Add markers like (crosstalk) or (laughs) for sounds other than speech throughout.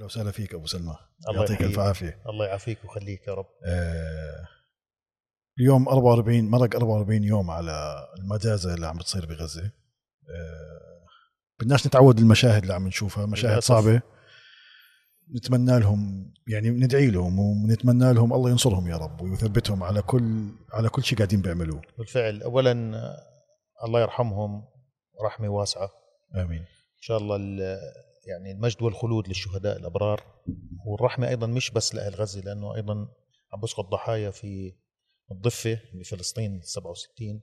أهلا وسهلا فيك أبو سلمى. الله يعطيك. ألف عافية. الله يعافيك ويخليك يا رب. آه، اليوم 44 مرق 44 يوم على المجازة اللي عم بتصير بغزة. آه، بدناش نتعود المشاهد اللي عم نشوفها مشاهد للأسف. صعبة. نتمنى لهم يعني ندعي لهم ونتمنى لهم الله ينصرهم يا رب ويثبتهم على كل على كل شيء قاعدين بيعملوه. بالفعل. اولا الله يرحمهم رحمة واسعة. آمين. إن شاء الله ال- يعني المجد والخلود للشهداء الأبرار والرحمة أيضا مش بس لأهل غزة لأنه أيضا عم بسقط ضحايا في الضفة بفلسطين 67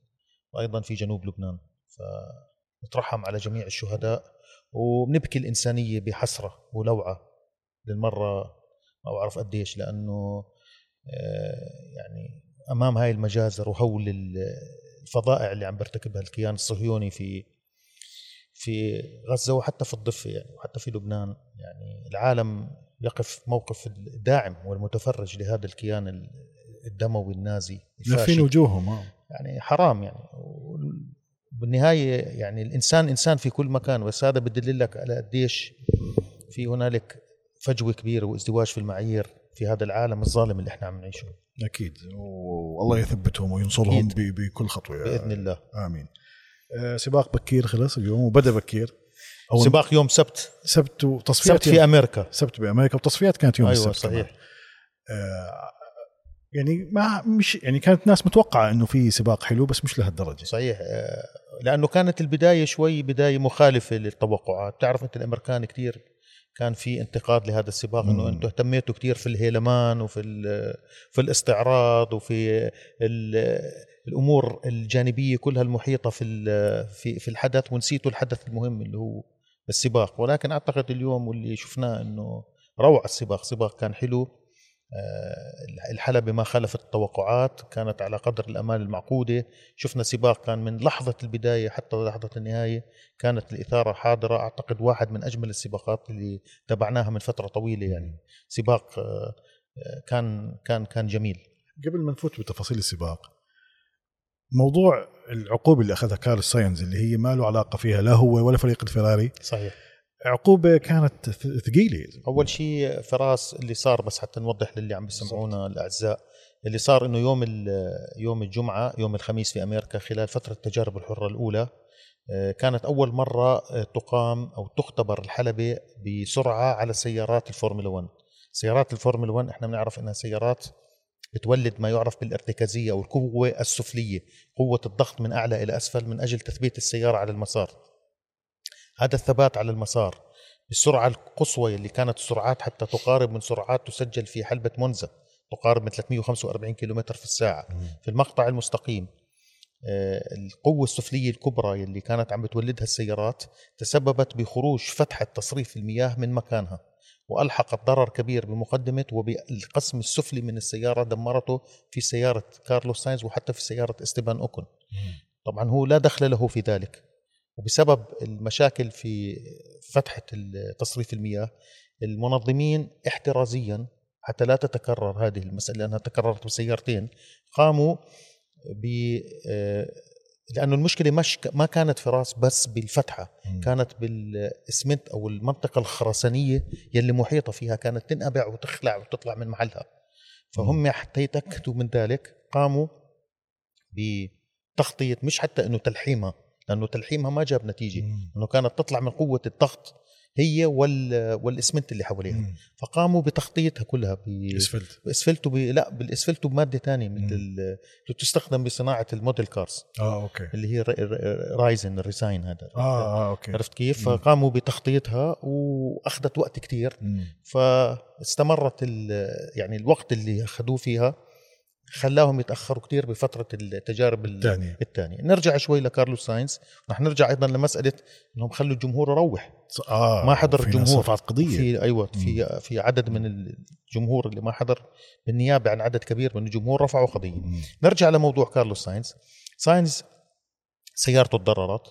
وأيضا في جنوب لبنان. فنترحم على جميع الشهداء وبنبكي الإنسانية بحسرة ولوعة للمرة ما بعرف قديش لأنه آه، يعني أمام هاي المجازر وهول ال- الفظائع اللي عم بيرتكبها الكيان الصهيوني في في غزة وحتى في الضفة يعني وحتى في لبنان يعني. العالم يقف موقف الداعم والمتفرج لهذا الكيان ال- الدموي النازي لافين وجوههم آه. يعني حرام يعني. بالنهايه يعني الإنسان إنسان في كل مكان. بس هذا بدل لك على قديش في هنالك فجوة كبيرة وازدواج في المعايير في هذا العالم الظالم اللي إحنا عم نعيشه. أكيد. والله يثبتهم وينصرهم بكل خطوة. بإذن الله. آمين. سباق بكير خلص اليوم وبدأ بكير. أول سباق يوم سبت. سبت وتصفيات سبت في أمريكا. سبت بأمريكا وتصفيات كانت يوم أيوه السبت. صحيح. آه، يعني ما مش يعني كانت ناس متوقعة إنه في سباق حلو بس مش لهالدرجة. صحيح. آه، لأنه كانت البداية شوي بداية مخالفة للتوقعات. بتعرف أنت الأمريكان كثير كان في انتقاد لهذا السباق إنه. أنتم اهتميتوا كثير في الهيلمان وفي في الاستعراض وفي ال- الأمور الجانبية كلها المحيطة في في في الحدث ونسيتوا الحدث المهم اللي هو السباق. ولكن أعتقد اليوم واللي شفناه إنه روعة السباق. سباق كان حلو. آه، الحلبة ما خالفت التوقعات. كانت على قدر الأمال المعقودة. شفنا سباق كان من لحظة البداية حتى لحظة النهاية كانت الإثارة حاضرة. أعتقد واحد من أجمل السباقات اللي تابعناها من فترة طويلة يعني. سباق آه، آه، كان كان كان جميل. قبل ما نفوت بتفاصيل السباق موضوع العقوبة اللي أخذها كارل ساينز اللي هي ما له علاقة فيها لا هو ولا فريق الفراري. صحيح. عقوبة كانت ثقيلة. أول شيء فراس اللي صار بس حتى نوضح للي عم بيسمعونا الأعزاء اللي صار إنه يوم يوم الجمعة يوم الخميس في أمريكا خلال فترة التجارب الحرة الأولى آه، كانت أول مرة آه، تقام أو تختبر الحلبة بسرعة على سيارات الفورمولا 1 سيارات الفورمولا 1 إحنا بنعرف إنها سيارات بتولد ما يعرف بالارتكازية أو القوه السفلية قوة الضغط من أعلى إلى أسفل من أجل تثبيت السيارة على المسار. هذا الثبات على المسار بالسرعة القصوى اللي كانت السرعات حتى تقارب من سرعات تسجل في حلبة مونزا تقارب من 345 كيلومتر في الساعة. في المقطع المستقيم آه، القوة السفلية الكبرى اللي كانت عم بتولدها السيارات تسببت بخروج فتحة تصريف المياه من مكانها. وألحقت ضرر كبير بمقدمة وبالقسم السفلي من السيارة دمرته في سيارة كارلوس ساينز وحتى في سيارة استيبان أوكون طبعا هو لا دخل له في ذلك. وبسبب المشاكل في فتحة تصريف المياه المنظمين احترازيا حتى لا تتكرر هذه المسألة لأنها تكررت بسيارتين قاموا ب لأنه المشكلة مش ما كانت في راس بس بالفتحة مم. كانت بالإسمنت أو المنطقة الخرسانية يلي محيطة فيها كانت تنقبع وتخلع وتطلع من محلها فهم حتى يتأكدوا من ذلك قاموا بتغطية مش حتى أنه تلحيمها لأنه تلحيمها ما جاب نتيجة مم. أنه كانت تطلع من قوة الضغط هي وال والإسمنت اللي حواليها مم. فقاموا بتغطيتها كلها ب... اسفلت باسفلتو ب... لا بالاسفلتو بمادة ثانية. مثل ال- اللي تستخدم بصناعة ال model cars آه okay اللي هي resin ال resin هذا آه آه okay عرفت كيف؟ مم. فقاموا بتخطيطها وأخذت وقت كتير مم. فاستمرت ال- يعني الوقت اللي أخذوه فيها خلاهم يتأخروا كتير بفترة التجارب ال- الثانية. الثانية. نرجع شوي لكارلوس ساينز رح نرجع أيضا لمسألة إنهم خلوا الجمهور يروح. آه ما حضر الجمهور. رفعت قضية. في أيوه في في عدد من الجمهور اللي ما حضر بالنيابة عن عدد كبير من الجمهور رفعوا قضية. مم. نرجع لموضوع كارلوس ساينز ساينز سيارته تضررت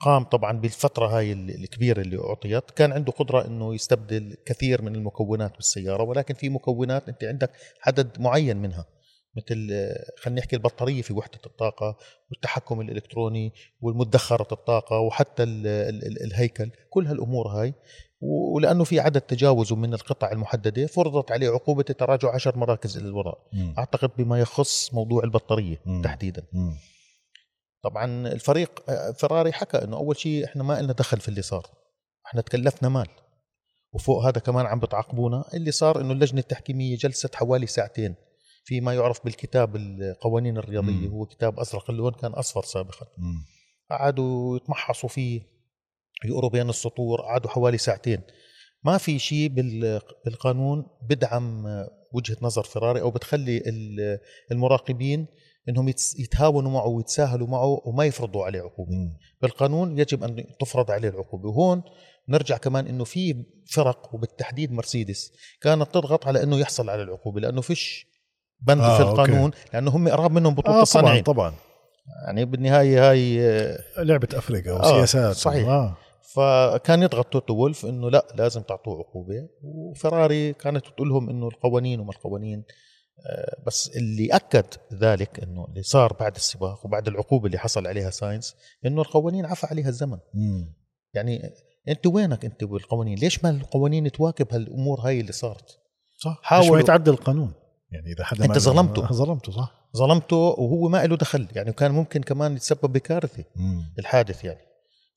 قام طبعا بالفترة هاي ال- الكبيرة اللي أعطيت. كان عنده قدرة أنه يستبدل كثير من المكونات بالسيارة ولكن في مكونات أنت عندك عدد معين منها. مثل خلينا نحكي البطارية في وحدة الطاقة والتحكم الإلكتروني والمدخرة الطاقة وحتى ال ال ال الهيكل كل هالأمور هاي. ولأنه في عدد تجاوز من القطع المحددة فرضت عليه عقوبة تراجع عشر مراكز إلى الوراء مم. أعتقد بما يخص موضوع البطارية مم. تحديدا. مم. طبعا الفريق فيراري حكى إنه أول شيء إحنا ما لنا دخل في اللي صار. إحنا تكلفنا مال. وفوق هذا كمان عم بتعاقبونا. اللي صار إنه اللجنة التحكيمية جلست حوالي ساعتين. في ما يعرف بالكتاب القوانين الرياضية مم. هو كتاب أزرق اللون كان أصفر سابقا مم. قعدوا يتمحصوا فيه يقروا بين السطور قعدوا حوالي ساعتين ما في شيء بال- بالقانون بدعم وجهة نظر فيراري أو بتخلي ال- المراقبين إنهم يتهاونوا معه ويتساهلوا معه وما يفرضوا عليه عقوبة مم. بالقانون يجب أن تفرض عليه العقوبة وهون نرجع كمان إنه في فرق وبالتحديد مرسيدس كانت تضغط على إنه يحصل على العقوبة لأنه فيش بند آه، في okay. القانون لأنه هم قراب منهم بطولة آه طبعا الصناعين طبعا. يعني بالنهاية هاي آه، لعبة أفريقيا آه، وسياسات صحيح. آه. فكان يضغط توتو وولف إنه لا لازم تعطوه عقوبة. وفراري كانت تقول لهم إنه القوانين وما القوانين. آه، بس اللي أكد ذلك إنه اللي صار بعد السباق وبعد العقوبة اللي حصل عليها ساينس إنه القوانين عفى عليها الزمن. مم. يعني أنت وينك أنت بالقوانين؟ ليش ما القوانين تواكب هالأمور هاي اللي صارت؟ صح حاولوا- ليش ما يتعدى القانون؟ يعني إذا حدا ما- ظلمته. آه، (laughs) ظلمته صح ظلمته وهو ما له دخل يعني كان ممكن كمان يتسبب بكارثة مم. الحادث يعني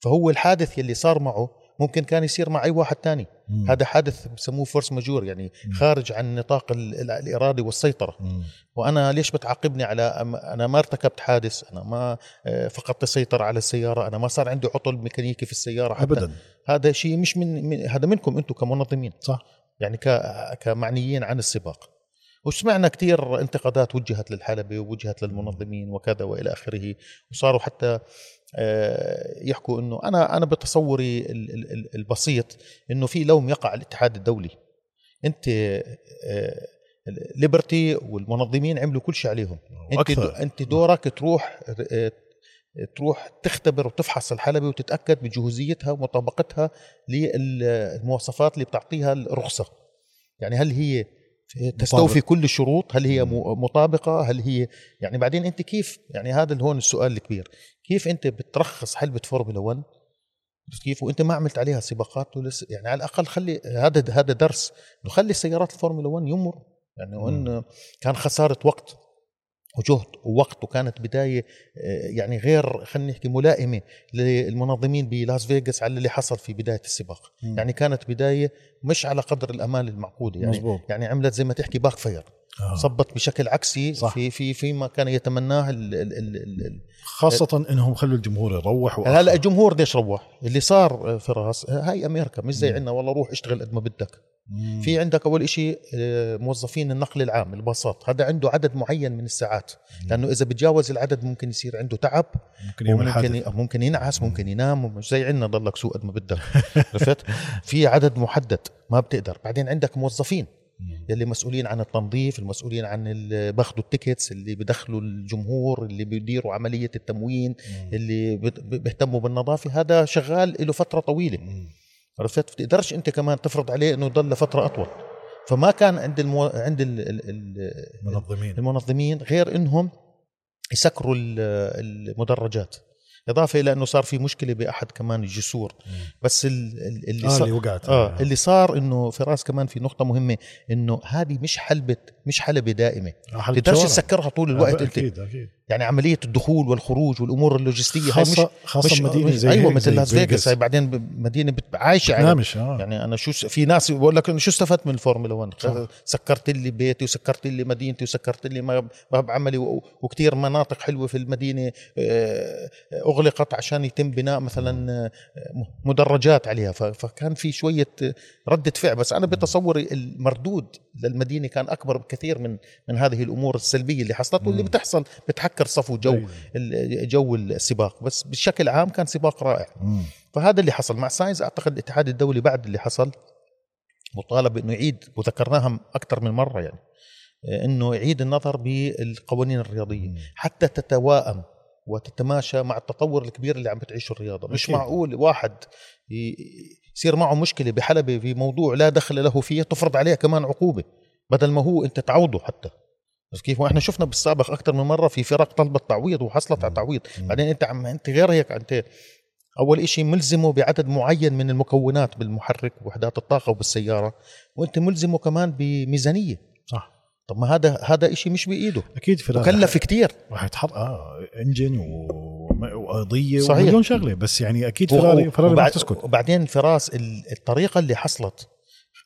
فهو الحادث يلي صار معه ممكن كان يصير مع أي واحد تاني مم. هذا حادث بسموه فورس ماجور يعني مم. خارج عن نطاق ال- ال- الإرادة والسيطرة مم. وأنا ليش بتعاقبني على أنا ما ارتكبت حادث أنا ما آه، فقدت السيطرة على السيارة أنا ما صار عندي عطل ميكانيكي في السيارة حتى ابدا هذا شيء مش من, من هذا منكم أنتم كمنظمين صح يعني ك كمعنيين عن السباق وسمعنا كثير انتقادات وجهت للحلبة ووجهت للمنظمين وكذا وإلى آخره. وصاروا حتى آه، يحكوا إنه أنا أنا بتصوري ال- ال- ال- البسيط إنه في لوم يقع على الاتحاد الدولي. أنت آه، ليبرتي والمنظمين عملوا كل شيء عليهم. أنت أنت دورك تروح آه، تروح تختبر وتفحص الحلبة وتتأكد بجهوزيتها ومطابقتها للمواصفات اللي بتعطيها الرخصة. يعني هل هي تستوفي كل الشروط هل هي م- مطابقة هل هي يعني بعدين أنت كيف يعني هذا اللي هون السؤال الكبير كيف أنت بترخص حلبة فورمولا 1 بس كيف؟ وأنت ما عملت عليها سباقات ولسه يعني على الأقل خلي هذا هذا درس انه خلي سيارات الفورمولا 1 يمر. يعني وان كان خسارة وقت. وجهد ووقت وكانت بداية آه، يعني غير خلينا نحكي ملائمة للمنظمين بلاس فيغاس على اللي حصل في بداية السباق مم. يعني كانت بداية مش على قدر الأمال المعقودة يعني مزبوط يعني عملت زي ما تحكي backfire آه. صبت بشكل عكسي صح. في في فيما كان يتمناه ال ال ال ال خاصة إنهم خلوا الجمهور يروح هلا. الجمهور ليش روح اللي صار آه، فراس آه، هاي أمريكا مش زي. عندنا والله روح اشتغل قد ما بدك مم. في عندك أول إشي آه، موظفين النقل العام الباصات. هذا عنده عدد معين من الساعات. لأنه إذا بتجاوز العدد ممكن يصير عنده تعب ممكن حادث ممكن ينعس ممكن ينام مش زي عندنا ضلك سوق قد ما بدك (laughs) عرفت؟ في عدد محدد ما بتقدر. بعدين عندك موظفين. يلي مسؤولين عن التنظيف المسؤولين عن اللي باخذوا التيكتس اللي بدخلوا الجمهور اللي بيديروا عملية التموين مم. اللي بيهتموا بالنظافة. هذا شغال له فترة طويلة. مم. عرفت؟ بتقدرش انت كمان تفرض عليه انه يضل لفترة أطول. فما كان عند المو... عند ال... ال... ال... منظمين المنظمين غير إنهم يسكروا ال- المدرجات. إضافة إلى إنه صار في مشكلة بأحد كمان الجسور. مم. بس ال- ال- اللي آه صار اللي وقعت. آه اللي صار إنه فراس كمان في نقطة مهمة إنه هذه مش حلبه مش حلبة دائمة. آه، حلبة تقدرش. تسكرها طول الوقت آه، أنت. أكيد. أكيد يعني عملية الدخول والخروج والأمور اللوجستية هاي مش خاصة خاصة مش مدينة مش زي أيوه مثل لاس فيغاس. هاي بعدين مدينة عايشة على بتنامش آه. يعني أنا شو في ناس بقول لك إنه شو استفدت من الفورمولا 1 صح. سكرت لي بيتي وسكرت لي مدينتي وسكرت لي ما- باب عملي و- وكتير مناطق حلوة في المدينة آه، اغلقت عشان يتم بناء مثلا آه، مدرجات عليها فكان في شوية آه، ردة فعل بس أنا بتصوري المردود للمدينة كان أكبر بكثير من من هذه الأمور السلبية اللي حصلت واللي. بتحصل بتعكر صفو جو أيوة. جو السباق بس بشكل عام كان سباق رائع. فهذا اللي حصل مع ساينز أعتقد الاتحاد الدولي بعد اللي حصل مطالب بانه يعيد وذكرناها أكثر من مرة يعني آه، إنه يعيد النظر بالقوانين الرياضية. حتى تتواءم وتتماشى مع التطور الكبير اللي عم بتعيشه الرياضة. مش أكيد. معقول واحد يصير معه مشكلة بحلبة في موضوع لا دخل له فيه تفرض عليه كمان عقوبة بدل ما هو أنت تعوضه حتى. بس كيف؟ وإحنا شفنا بالسابق أكثر من مرة في فرق طلبت تعويض وحصلت على تعويض. بعدين أنت عم أنت غير هيك أنت أول شيء ملزمه بعدد معين من المكونات بالمحرك وحدات الطاقة وبالسيارة وأنت ملزمه كمان بميزانية. صح. طب ما هذا هذا شيء مش بإيده. أكيد في مكلف كثير راح يتحط آه إنجن و... وقضية صحيح. ومليون شغلة. بس يعني أكيد فراري فراري وبعد- تسكت. وبعدين فراس ال- الطريقة اللي حصلت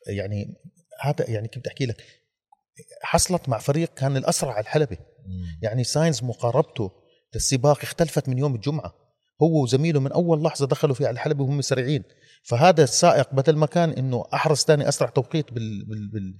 يعني هذا يعني كيف بدي أحكي لك حصلت مع فريق كان الأسرع على الحلبة. يعني ساينز مقاربته للسباق اختلفت من يوم الجمعة. هو وزميله من أول لحظة دخلوا فيها على الحلبة وهم سريعين. فهذا السائق بدل ما كان إنه أحرز ثاني أسرع توقيت بال بال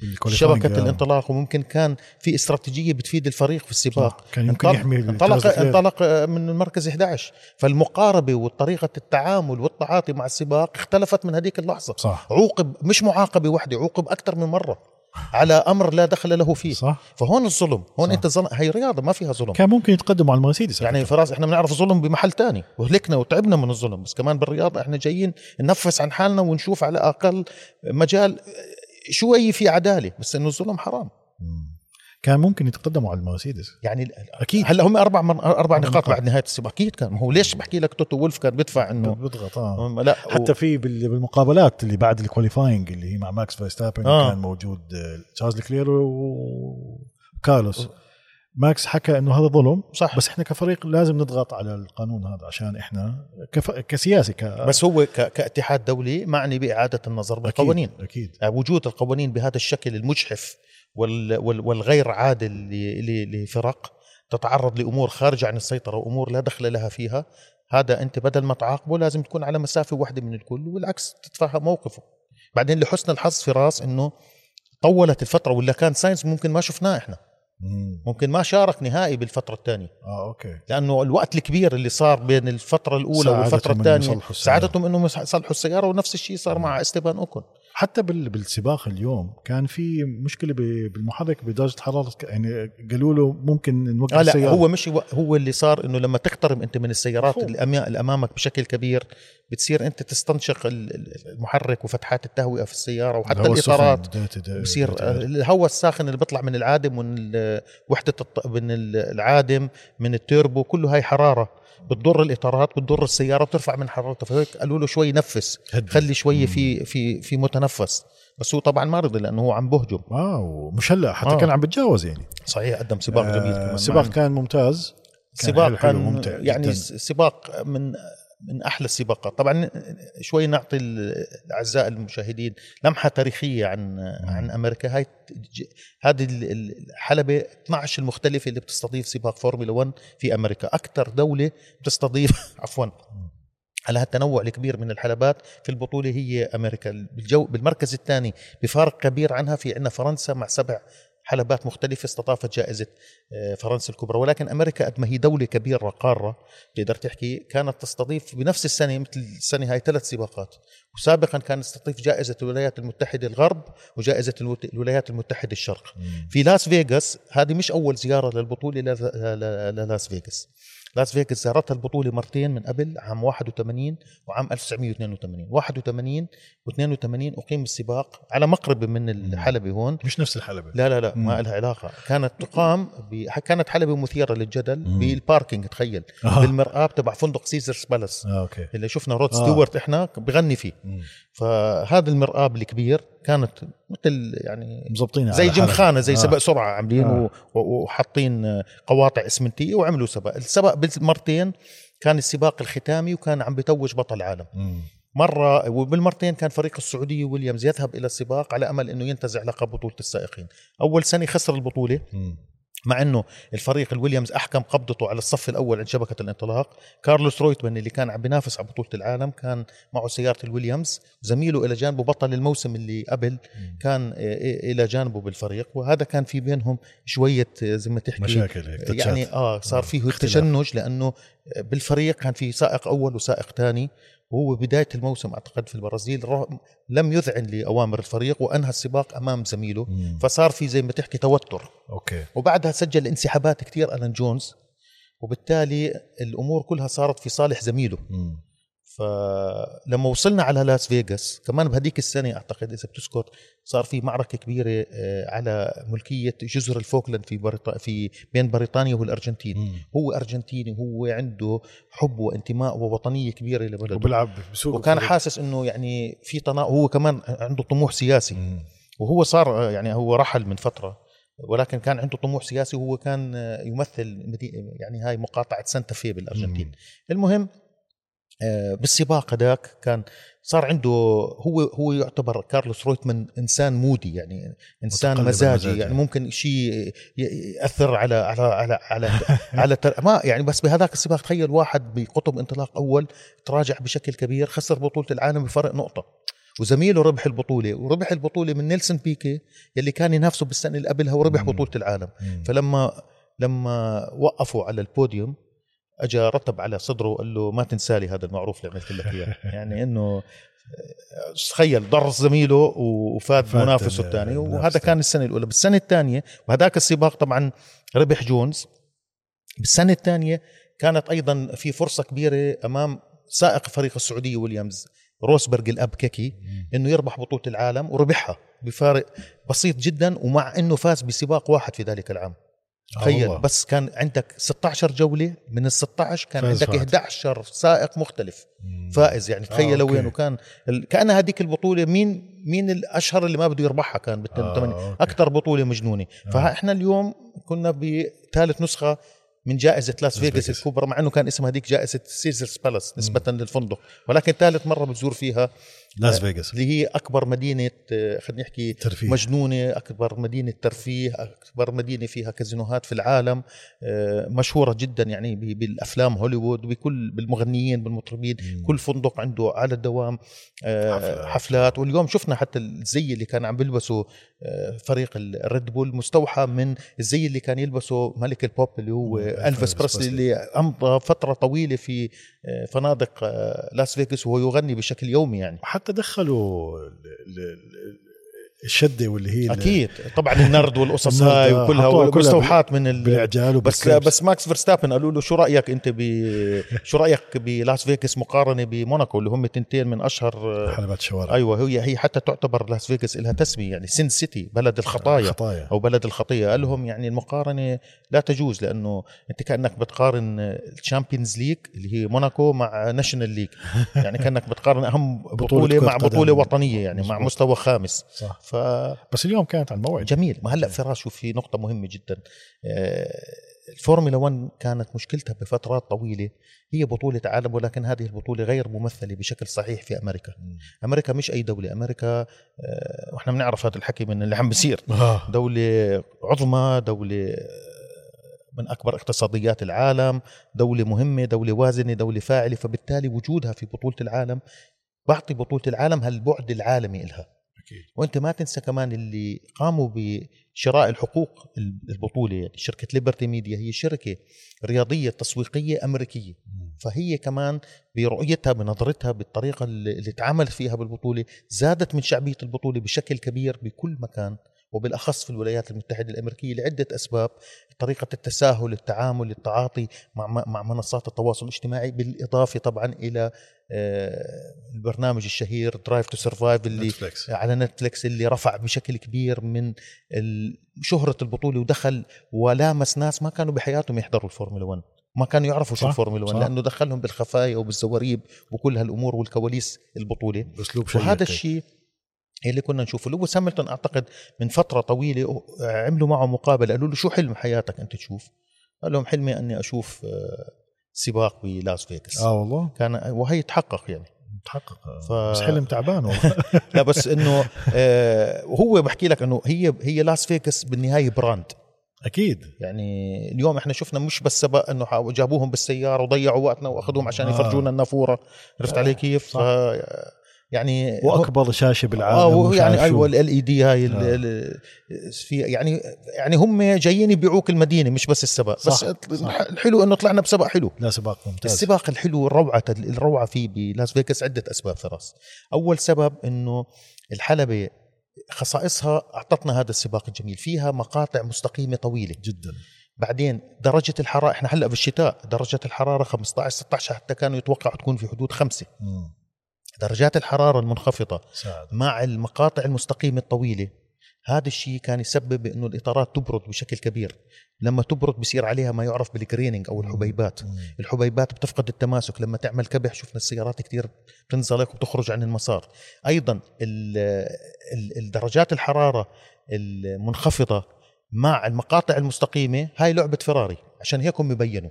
آه. الانطلاق وممكن كان في استراتيجية بتفيد الفريق في السباق. كان يمكن انطلق- يحمي انطلق. انطلق من المركز 11 فالمقاربة وطريقة التعامل والتعاطي مع السباق اختلفت من هذيك اللحظة صح عوقب مش معاقبة واحدة عوقب أكثر من مرة على أمر لا دخل له فيه. صح. فهون الظلم. هون صح. أنت ظلم. هي رياضة ما فيها ظلم. كان ممكن يتقدموا على المرسيدس. يعني فراس إحنا بنعرف ظلم بمحل تاني. وهلكنا وتعبنا من الظلم. بس كمان بالرياضة إحنا جايين ننفس عن حالنا ونشوف على أقل مجال شوي في عدالة. بس إنه الظلم حرام. مم. كان ممكن يتقدموا على المرسيدس يعني أكيد هلا هم أربع من أربع نقاط. بعد نهاية السباق أكيد كان ما هو ليش بحكي لك توتو وولف كان بيدفع إنه بيضغط آه لا حتى في بال- بالمقابلات اللي بعد ال qualifying اللي هي مع ماكس فيرستابن آه. آه. كان موجود آه، تشارلز لكلير وكارلوس ماكس حكى إنه هذا ظلم صح بس إحنا كفريق لازم نضغط على القانون هذا عشان إحنا كف... كسياسي ك... بس هو ك- كاتحاد دولي معني بإعادة النظر بالقوانين أكيد, أكيد. يعني وجود القوانين بهذا الشكل المجحف والغير عادل لفرق تتعرض لأمور خارجة عن السيطرة وأمور لا دخل لها فيها. هذا أنت بدل ما تعاقبه لازم تكون على مسافة واحدة من الكل والعكس تتفهم موقفه. بعدين لحسن الحظ في راس إنه طولت الفترة ولا كان ساينس ممكن ما شفناه إحنا. مم. ممكن ما شارك نهائي بالفترة الثانية. آه okay. لأنه الوقت الكبير اللي صار بين الفترة الأولى والفترة الثانية. ساعدتهم إنهم يصلحوا السيارة ونفس الشيء صار مع إستيبان أوكون. حتى بال... بالسباق اليوم كان في مشكلة. بالمحرك بدرجة حرارة يعني قالوا له ممكن نوقف آه لا السيارة هو مش هو اللي صار إنه لما تقترب أنت من السيارات. اللي امامك بشكل كبير بتصير أنت تستنشق ال- ال- المحرك وفتحات التهوئه في السيارة وحتى الإطارات بصير آه، الهواء الساخن اللي بيطلع من العادم ومن وحدة الط- من ال- العادم من التيربو كله هاي حرارة بتضر الإطارات بتضر السيارة بترفع من حرارتها فهيك قالوا له شوي نفس. خلي شوي في في في متنفس بس هو طبعا ما رضي لأنه هو عم بهجم. آه ومش هلا حتى آه. كان عم بتجاوز يعني. صحيح قدم سباق آه، جميل كمان. السباق مع- كان ممتاز. كان سباق كان وممتع يعني جداً. سباق من من أحلى السباقات. طبعا شوي نعطي الأعزاء المشاهدين لمحة تاريخية عن عن أمريكا. هاي هذه ال- ال- الحلبة 12 المختلفة اللي بتستضيف سباق فورمولا 1 في أمريكا. أكثر دولة بتستضيف (laughs) عفوا على هالتنوع الكبير من الحلبات في البطولة هي أمريكا. بالجو بالمركز الثاني بفارق كبير عنها في عندنا فرنسا مع سبع حلبات مختلفة استضافت جائزة آه، فرنسا الكبرى. ولكن أمريكا قد ما هي دولة كبيرة قارة تقدر تحكي كانت تستضيف بنفس السنة مثل السنة هاي ثلاث سباقات. وسابقا كانت تستضيف جائزة الولايات المتحدة الغرب وجائزة الولايات المتحدة الشرق. في لاس فيغاس هذه مش أول زيارة للبطولة ل- ل- للاس فيغاس. لاس فيغاس زارتها البطولة مرتين من قبل عام 81 وعام 1982 81 و82 أقيم السباق على مقربة من الحلبة هون مش نفس الحلبة لا لا لا مم. ما لها علاقة كانت تقام ب... كانت حلبة مثيرة للجدل مم. بال parking تخيل آه. بالمرآب تبع فندق سيزرز بالاس آه okay اللي شفنا رود آه. ستيوارت إحنا بغني فيه مم. فهذا المرآب الكبير كانت مثل يعني مظبطين زي. جمخانه زي آه. سباق سرعة عاملين آه. وحاطين قواطع إسمنتية وعملوا سباق السباق بالمرتين كان السباق الختامي وكان عم بتوج بطل العالم مم. مرة وبالمرتين كان فريق السعودية ويليامز يذهب إلى السباق على أمل إنه ينتزع لقب بطولة السائقين أول سنة خسر البطولة مم. مع إنه الفريق الويليامز أحكم قبضته على الصف الأول عند شبكة الانطلاق. كارلوس رويتمان اللي كان عم بينافس على بطولة العالم كان معه سيارة الويليامز. زميله إلى جانبه بطل الموسم اللي قبل كان إلى جانبه بالفريق. وهذا كان في بينهم شوية آه، زي ما تحكي مشاكل هيك. يعني آه صار فيه اختلاف. تشنج لأنه بالفريق كان في سائق أول وسائق ثاني. وهو بداية الموسم أعتقد في البرازيل رغم- لم يذعن لأوامر الفريق وأنهى السباق أمام زميله. مم. فصار في زي ما تحكي توتر. okay. وبعدها سجل انسحابات كثير ألان جونز. وبالتالي الأمور كلها صارت في صالح زميله. مم. فلما وصلنا على لاس فيغاس كمان بهديك السنة أعتقد إذا بتذكر صار في معركة كبيرة آه، على ملكية جزر الفوكلاند في بريط... في بين بريطانيا والأرجنتين مم. هو أرجنتيني وهو عنده حب وانتماء ووطنية كبيرة لبلده وبيلعب بسوق وكان الفريق. حاسس إنه يعني في تنا هو كمان عنده طموح سياسي مم. وهو صار يعني هو رحل من فترة ولكن كان عنده طموح سياسي وهو كان يمثل مدي- يعني هاي مقاطعة سانتا في بالأرجنتين مم. المهم آه، بالسباق هذاك كان صار عنده هو هو يعتبر كارلوس رويتمان إنسان moody يعني إنسان مزاجي المزاج. يعني ممكن شيء يأثر على على على على, (laughs) على تر... ما يعني بس بهذاك السباق تخيل واحد بقطب انطلاق أول تراجع بشكل كبير خسر بطولة العالم بفرق نقطة وزميله ربح البطولة وربح البطولة من نيلسون بيكي يلي كان ينافسه بالسنة اللي قبلها وربح مم. بطولة العالم. فلما لما وقفوا على البوديوم اجى رتب على صدره وقال له ما تنسالي هذا المعروف اللي عملت لك إياه. (laughs) يعني إنه آه، تخيل ضر زميله وفاد منافسه ال- الثاني. وهذا. كان السنة الأولى. بالسنة الثانية وهذاك السباق طبعا ربح جونز. بالسنة الثانية كانت أيضا في فرصة كبيرة أمام سائق فريق السعودية ويليامز روسبرغ الاب كيكي. إنه يربح بطولة العالم وربحها بفارق بسيط جدا ومع إنه فاز بسباق واحد في ذلك العام. تخيل والله. بس كان عندك 16 جولة من ال 16 كان عندك واحد. 11 سائق مختلف مم. فائز يعني تخيل okay. وين وكان ال... كأن هذيك البطولة مين مين الأشهر اللي ما بده يربحها كان بال 82 آه،. أكثر بطولة مجنونة آه. فإحنا اليوم كنا بثالث نسخة من جائزة لاس فيغاس. الكبرى مع إنه كان اسمها هذيك جائزة سيزرز بالاس نسبة للفندق ولكن ثالث مرة بتزور فيها لاس فيغاس اللي هي أكبر مدينة آه، خلينا نحكي ترفيه مجنونة أكبر مدينة ترفيه أكبر مدينة فيها كازينوهات في العالم آه، مشهورة جدا يعني ب- بالأفلام هوليوود بكل بالمغنيين بالمطربين مم. كل فندق عنده على الدوام آه، حفلات. حفلات واليوم شفنا حتى الزي اللي كان عم بيلبسه آه، فريق الريد بول مستوحى من الزي اللي كان يلبسه ملك البوب اللي هو مم، الفيس بريسلي. اللي أمضى فترة طويلة في آه، فنادق آه، لاس فيغاس وهو يغني بشكل يومي يعني وحتى دخلوا الشدة واللي هي أكيد. طبعا النرد والقصص هاي آه، وكلها مستوحاة من ال... بالإعجال بس. بس ماكس فيرستابن قالوا له شو رأيك أنت ب شو رأيك بلاس فيغاس مقارنة بموناكو اللي هم تنتين من اشهر حلبات الشوارع. أيوه هي هي حتى تعتبر لاس فيغاس لها تسمية يعني Sin City بلد الخطايا. خطايا أو بلد الخطية. قال لهم يعني المقارنة لا تجوز لأنه أنت كأنك بتقارن ال Champions League اللي هي موناكو مع National League يعني كأنك بتقارن أهم بطولة بطولة كرة مع. بطولة وطنية يعني مع. مستوى خامس. صح. ف بس اليوم كانت على الموعد جميل. ما هلأ فراس شوف في نقطة مهمة جدا. آه، الفورمولا 1 كانت مشكلتها بفترات طويلة هي بطولة عالم ولكن هذه البطولة غير ممثلة بشكل صحيح في أمريكا. أمريكا مش أي دولة. أمريكا آه، وإحنا بنعرف هذا الحكي من اللي عم بيصير. آه. دولة عظمى دولة من أكبر اقتصاديات العالم دولة مهمة دولة وازنة دولة فاعلة. فبالتالي وجودها في بطولة العالم بعطي بطولة العالم هالبعد العالمي إلها. أكيد. وأنت ما تنسى كمان اللي قاموا بشراء الحقوق البطولة يعني شركة ليبرتي ميديا هي شركة رياضية تسويقية أمريكية. مم. فهي كمان برؤيتها بنظرتها بالطريقة اللي تعاملت فيها بالبطولة زادت من شعبية البطولة بشكل كبير بكل مكان. وبالأخص في الولايات المتحدة الأمريكية لعدة أسباب طريقة التساهل التعامل التعاطي مع مع منصات التواصل الاجتماعي بالإضافة طبعا إلى آه، البرنامج الشهير Drive to Survive اللي نتفليكس على نتفلكس اللي رفع بشكل كبير من ال- شهرة البطولة ودخل ولامس ناس ما كانوا بحياتهم يحضروا الفورمولا 1 ما كانوا يعرفوا شو الفورمولا 1 صح. لأنه دخلهم بالخفايا وبالزواريب وكل هالأمور والكواليس بأسلوب شيق وهذا. الشيء اللي كنا نشوفه. لويس هاملتون أعتقد من فترة طويلة عملوا معه مقابلة. قالوا له شو حلم حياتك أنت تشوف؟ قال لهم حلمي أني أشوف آه، سباق بلاس فيغاس. آه والله. كان وهي تحقق يعني. متحقق ف- بس حلم تعبان (laughs) لا بس إنه آه وهو بحكي لك إنه هي هي لاس فيغاس بالنهاية brand. أكيد. يعني اليوم إحنا شفنا مش بس سبق إنه جابوهم بالسيارة وضيعوا وقتنا وأخذوهم عشان آه. يفرجونا النافورة. عرفت آه، علي كيف؟ صح. ف يعني وأكبر شاشة بالعالم ومش يعني. أيوه LED هاي ال- آه. في يعني يعني هم جايين يبيعوك المدينة مش بس السباق بس صح، صح. الحلو إنه طلعنا بسباق حلو لا سباق ممتاز السباق الحلو الروعه الروعة فيه بلاس فيغاس عدة أسباب فراس أول سبب إنه الحلبة خصائصها أعطتنا هذا السباق الجميل فيها مقاطع مستقيمة طويلة جدا بعدين درجة الحرارة إحنا هلأ بالشتاء درجة الحرارة 15 16 حتى كانوا يتوقعوا تكون في حدود خمسة مم. درجات الحرارة المنخفضة ساعد مع المقاطع المستقيمة الطويلة. هذا الشيء كان يسبب إنه الإطارات تبرد بشكل كبير. لما تبرد بصير عليها ما يعرف بالجريننج أو الحبيبات. مم. الحبيبات بتفقد التماسك. لما تعمل كبح شفنا السيارات كتير بتنزلق وبتخرج عن المسار. أيضا ال- ال- الدرجات الحرارة المنخفضة مع المقاطع المستقيمة هاي لعبة فراري. عشان هيك هم بينوا.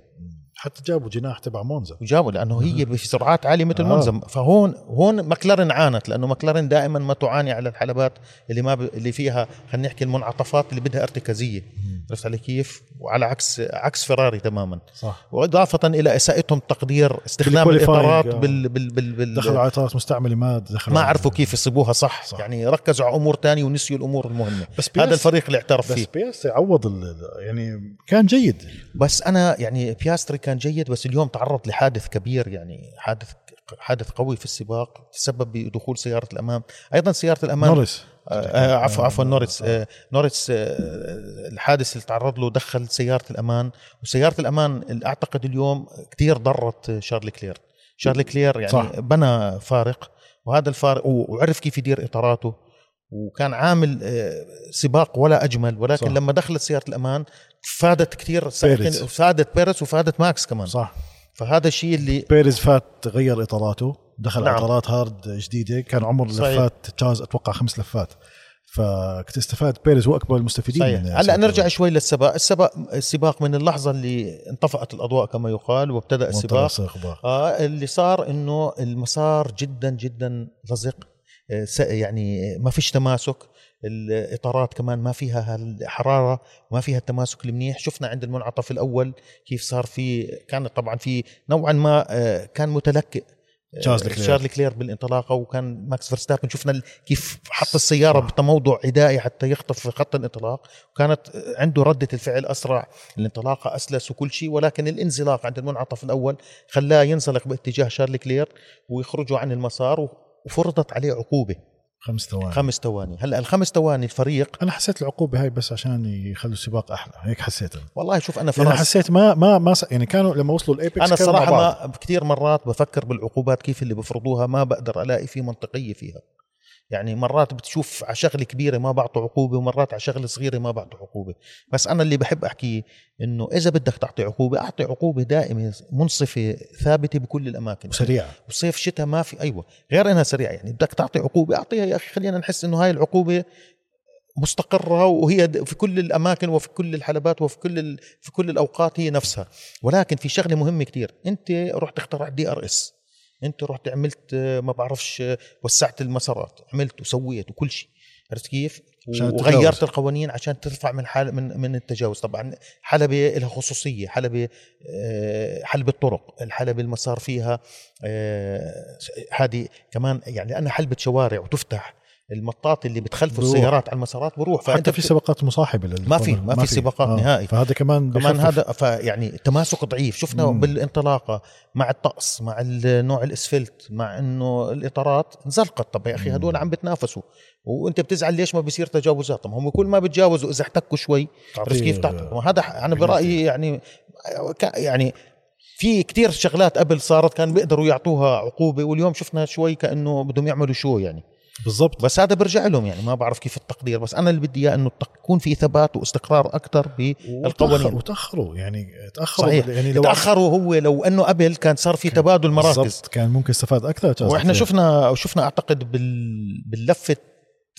حتى جابوا جناح تبع مونزا. وجابوا لأنه هي بسرعات عالية مثل آه. منزم فهون هون مكلارن عانت لأنه مكلارن دائما ما تعاني على الحلبات اللي ما ب... اللي فيها خلينا نحكي المنعطفات اللي بدها ارتكازية. عرفت علي كيف؟ وعلى عكس عكس فراري تماما. صح. وإضافة إلى اساءتهم تقدير استخدام الإطارات آه. بال بال بال, بال دخلوا على إطارات مستعملة ما دخلوا ما عرفوا كيف يصيبوها صح, صح. يعني ركزوا على أمور تانية ونسيوا الأمور المهمة. بس هذا بياس- الفريق اللي اعترف بس فيه. بياس يعوض ال- يعني كان جيد. بس أنا يعني بياستري كان جيد بس اليوم تعرض لحادث كبير يعني حادث حادث قوي في السباق تسبب بدخول سيارة الأمان أيضا سيارة الأمان نوريس آه آه، عفوا عفوا نوريس آه نوريس آه الحادث اللي تعرض له دخل سيارة الأمان وسيارة الأمان اللي أعتقد اليوم كثير ضرت شارل لكلير شارل لكلير يعني صح. بنى فارق وهذا الفارق وعرف كيف يدير إطاراته وكان عامل آه، سباق ولا أجمل ولكن. صح. لما دخلت سيارة الأمان فادت كثير بيريز. فادت بيريز وفادت ماكس كمان صح. فهذا الشيء اللي بيريز فات غير إطاراته دخل نعم. إطارات hard جديدة كان عمر صحيح. لفات تشارلز أتوقع خمس لفات فكنت استفاد بيريز وأكبر المستفيدين صحيح من هلأ نرجع شوي للسباق السباق السباق من اللحظة اللي انطفأت الأضواء كما يقال وابتدأ السباق. آه اللي صار إنه المسار جدا جدا لزق آه، يعني ما فيش تماسك الإطارات كمان ما فيها هالحرارة ما فيها التماسك المنيح. شفنا عند المنعطف الأول كيف صار في كان طبعا في نوعا ما آه، كان متلكئ آه، تشارلز. تشارلز لكلير بالانطلاقه وكان ماكس فيرستابن. شفنا كيف حط السيارة بتموضع عدائي حتى يخطف في خط الانطلاق. وكانت عنده ردة الفعل أسرع. الانطلاقه أسلس وكل شيء ولكن الانزلاق عند المنعطف الأول خلاه ينزلق باتجاه شارل لكلير ويخرجوا عن المسار وفرضت عليه عقوبة. خمس ثواني. خمس ثواني. هلا الخمس ثواني الفريق أنا حسيت العقوبة هاي بس عشان يخلوا السباق أحلى. هيك حسيت والله شوف أنا يعني فراس حسيت ما ما ما س- يعني كانوا لما وصلوا ال apex أنا كانوا مع صراحة بعض. ما كثير مرات بفكر بالعقوبات كيف اللي بفرضوها ما بقدر ألاقي في منطقية فيها. يعني مرات بتشوف على شغلة كبيرة ما بعطوا عقوبة ومرات على شغلة صغيرة ما بعطوا عقوبة. بس أنا اللي بحب احكيه إنه إذا بدك تعطي عقوبة أعطي عقوبة دائمة منصفة ثابتة بكل الأماكن. وسريعة. وصيف شتاء ما في أيوه. غير إنها سريعة يعني بدك تعطي عقوبة أعطيها يا أخي خلينا نحس إنه هاي العقوبة مستقرة وهي في كل الأماكن وفي كل الحلبات وفي كل. في كل الأوقات هي نفسها. ولكن في شغلة مهمة كتير. أنت رحت اخترعت DRS. أنت رحت عملت آه، ما بعرفش آه، وسعت المسارات عملت وسويت وكل شيء عرفت كيف؟ وغيرت. القوانين عشان ترفع من حال من من التجاوز طبعا حلبة لها خصوصية حلبة آه، حلبة طرق الحلبة المسار فيها هذه كمان يعني لأنها حلبة شوارع وتفتح المطاط اللي بتخلفوا بروح. السيارات على المسارات بروح. فأنت حتى في سباقات مصاحبة ما في- ما في سباقات نهائي. فهذا كمان كمان. هذا فيعني تماسك ضعيف. شفنا مم. بالانطلاقة مع الطقس مع النوع الإسفلت مع إنه الإطارات انزلقت. طب يا أخي هدول عم بتنافسوا. وأنت بتزعل ليش ما بيصير تجاوزات طب هم كل ما بتجاوزوا إذا احتكوا شوي عرفت كيف تعطي هذا أنا برأيي يعني يعني في كتير شغلات قبل صارت كان بيقدروا يعطوها عقوبة. واليوم شفنا شوي كأنه بدهم يعملوا شو يعني. بالضبط. بس هذا برجع لهم يعني ما بعرف كيف التقدير بس أنا اللي بدي إياه إنه يكون في ثبات واستقرار أكثر بالقوانين. وتأخروا يعني تأخروا. صحيح. يعني لو تأخروا هو لو إنه قبل كان صار في تبادل مراكز. بالضبط كان ممكن استفاد أكثر. وإحنا. شفنا شفنا أعتقد بال باللفه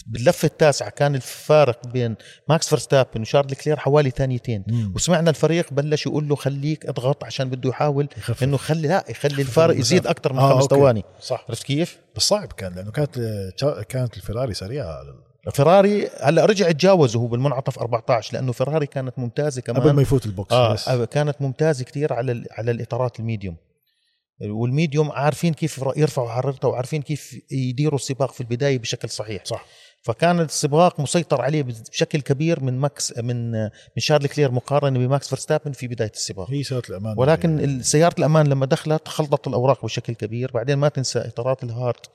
باللفه التاسعه كان الفارق بين ماكس فيرستابن وشارل لكلير حوالي ثانيتين مم. وسمعنا الفريق بلش يقول له خليك اضغط عشان بده يحاول يخفف. إنه خلي لا يخلي الفارق يزيد. أكثر من آه، خمس. ثواني صح عرفت كيف؟ بس صعب كان لأنه كانت كانت الفيراري سريعة فيراري هلأ رجع تجاوزه هو بالمنعطف 14 لأنه فيراري كانت ممتازة كمان قبل ما يفوت ال box آه بس. آه، كانت ممتازة كثير على على الإطارات ال medium وال medium عارفين كيف يرفعوا حرارته وعارفين كيف يديروا السباق في البداية بشكل صحيح صح فكان السباق مسيطر عليه بشكل كبير من ماكس من من شارل لكلير مقارنة بماكس فيرستابن في بداية السباق. هي سيارة الأمان. ولكن سيارة الأمان لما دخلت خلطت الأوراق بشكل كبير. بعدين ما تنسى إطارات ال hard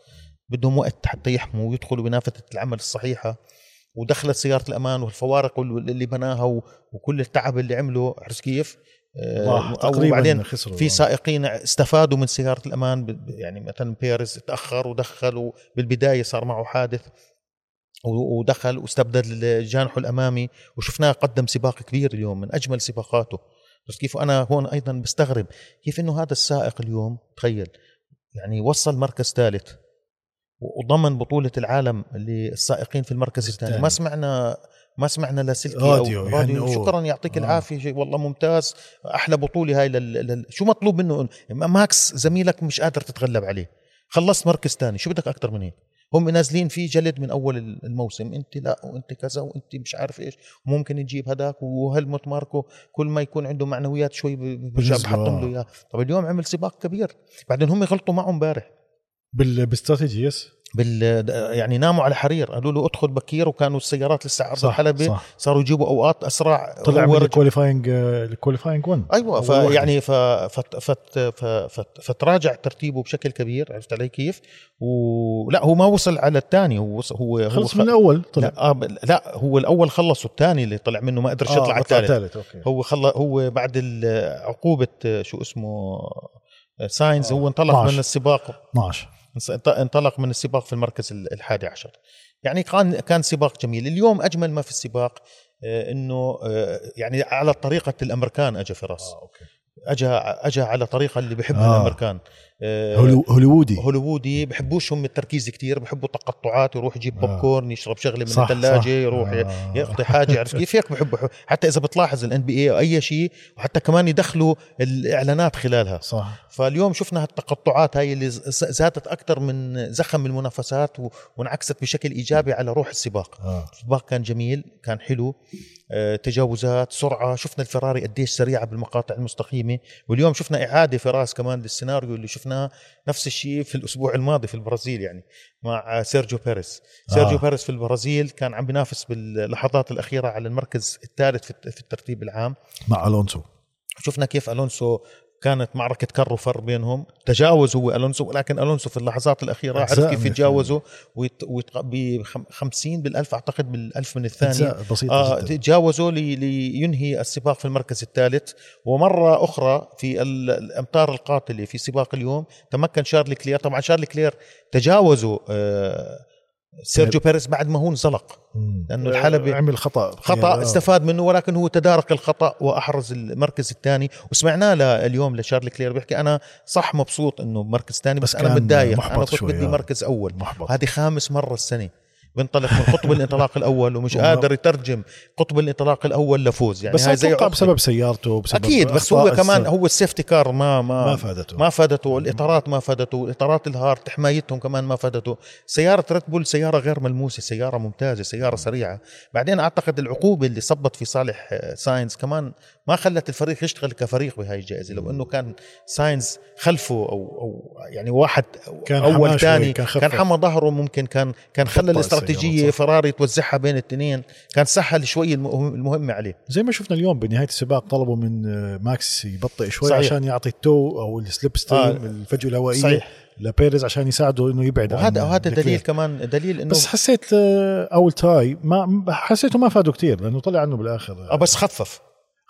بدهم وقت حتى يحموا ويدخلوا بنافذة العمل الصحيحة. ودخلت سيارة الأمان والفوارق اللي بناها وكل التعب اللي عمله عرفت كيف؟ آه، تقريبا وبعدين في سائقين استفادوا من سيارة الأمان يعني مثلا بيرز تأخر ودخل بالبداية صار معه حادث. ودخل واستبدل جانحه الأمامي وشفناه قدم سباق كبير اليوم من أجمل سباقاته. بس كيف أنا هون أيضا بستغرب كيف إنه هذا السائق اليوم تخيل يعني وصل مركز ثالث وضمن بطولة العالم للسائقين في المركز الثاني. ما سمعنا ما سمعنا لسلكي راديو, أو راديو. يعني شكرا يعطيك آه. العافية والله ممتاز. أحلى بطولة هاي لل... لل... شو مطلوب منه؟ ماكس زميلك مش قادر تتغلب عليه. خلصت مركز ثاني شو بدك أكثر من هيك؟ هم نازلين فيه جلد من أول الموسم. أنت لا وأنت كذا وأنت مش عارف إيش. ممكن تجيب هذاك وهلموت ماركو كل ما يكون عنده معنويات شوي بحطم له إياه. طب اليوم عمل سباق كبير. بعدين هم غلطوا معه امبارح. بال strategies. بال يعني ناموا على حرير. قالوا له ادخل بكير وكانوا السيارات لسه عرض الحلبة. صاروا يجيبوا أوقات أسرع. طلع من ال qualifying ال qualifying 1 أيوه فيعني ف فت فت فت فتراجع ترتيبه بشكل كبير عرفت علي كيف؟ ولا هو ما وصل على الثاني. هو هو خلص من الأول طلع. لا, آه لا هو الأول خلص والثاني اللي طلع منه ما قدرش يطلع آه على الثالث هو خل هو بعد عقوبة شو اسمه ساينز آه. هو انطلق 12. من السباق. 12 انطلق من السباق في المركز الحادي عشر يعني كان كان سباق جميل اليوم أجمل ما في السباق آه، إنه آه، يعني على طريقة الأمريكان اجى فراس آه،. اجى اجى على طريقة اللي بيحبها آه. الأمريكان هوليوودي. هوليوودي. بحبوش هم التركيز كثير بحبوا تقطعات يروح يجيب آه. بوب كورن يشرب شغلة من الثلاجة يروح آه. يقضي حاجة. عرفت كيف؟ هيك بحبوا حتى إذا بتلاحظ ال NBA أي شيء وحتى كمان يدخلوا الإعلانات خلالها. صح. فاليوم شفنا هالتقطعات هاي اللي زادت أكثر من زخم المنافسات وانعكست بشكل إيجابي على روح السباق. آه. السباق كان جميل كان حلو. آه، تجاوزات سرعة. شفنا الفراري قديش سريعة بالمقاطع المستقيمة. واليوم شفنا إعادة فراس كمان للسيناريو اللي شفناه. نفس الشيء في الأسبوع الماضي في البرازيل يعني مع سيرجيو بيريز سيرجيو آه. بيريز في البرازيل كان عم بينافس باللحظات الأخيرة على المركز الثالث في الترتيب العام. مع ألونسو. شفنا كيف ألونسو كانت معركة كر وفر بينهم تجاوز هو ألونسو ولكن ألونسو في اللحظات الأخيرة عرف كيف يتجاوزوا؟ ب 50 بالألف أعتقد بالألف من الثانية بسيطة آه جدا. تجاوزوا لي لينهي السباق في المركز الثالث. ومرة أخرى في الأمتار القاتلة في سباق اليوم تمكن شارل لكلير. طبعا شارل لكلير تجاوزوا آه سيرجيو بيريز بعد ما هو انزلق لأنه الحلبي عمل خطأ. خطأ استفاد منه ولكن هو تدارك الخطأ وأحرز المركز الثاني. وسمعناه اليوم لشارل لكلير بيحكي أنا صح مبسوط إنه مركز ثاني بس, بس أنا متضايق. أنا كنت بدي مركز أول. هذه خامس مرة السنة. بينطلق من قطب الانطلاق الأول ومش قادر يترجم قطب الانطلاق الأول لفوز. يعني بس زي بسبب سيارته بسبب أكيد بس هو كمان هو ال safety car ما ما ما فادته. ما فادته. الإطارات ما فادته. الإطارات ال hard حمايتهم كمان ما فادته. سيارة ريد بول سيارة غير ملموسة سيارة ممتازة سيارة سريعة. بعدين أعتقد العقوبة اللي صبت في صالح ساينز كمان ما خلت الفريق يشتغل كفريق بهاي الجائزة. لو إنه كان ساينز خلفه أو أو يعني واحد كان أول ثاني كان, كان حمى ظهره ممكن كان كان خلى الاستراتيجية فراري توزعها بين الاثنين كان سهل شوي المهمه عليه زي ما شفنا اليوم بنهاية السباق طلبوا من ماكس يبطئ شوي صحيح. عشان يعطي ال tow أو ال slipstream آه. الفجوة الهوائية صحيح. لبيريز عشان يساعده إنه يبعد وهذا وهذا دليل كمان دليل إنه بس حسيت آه، أول تاي ما حسيته ما فاده كثير لأنه طلع عنه بالآخر آه بس خفف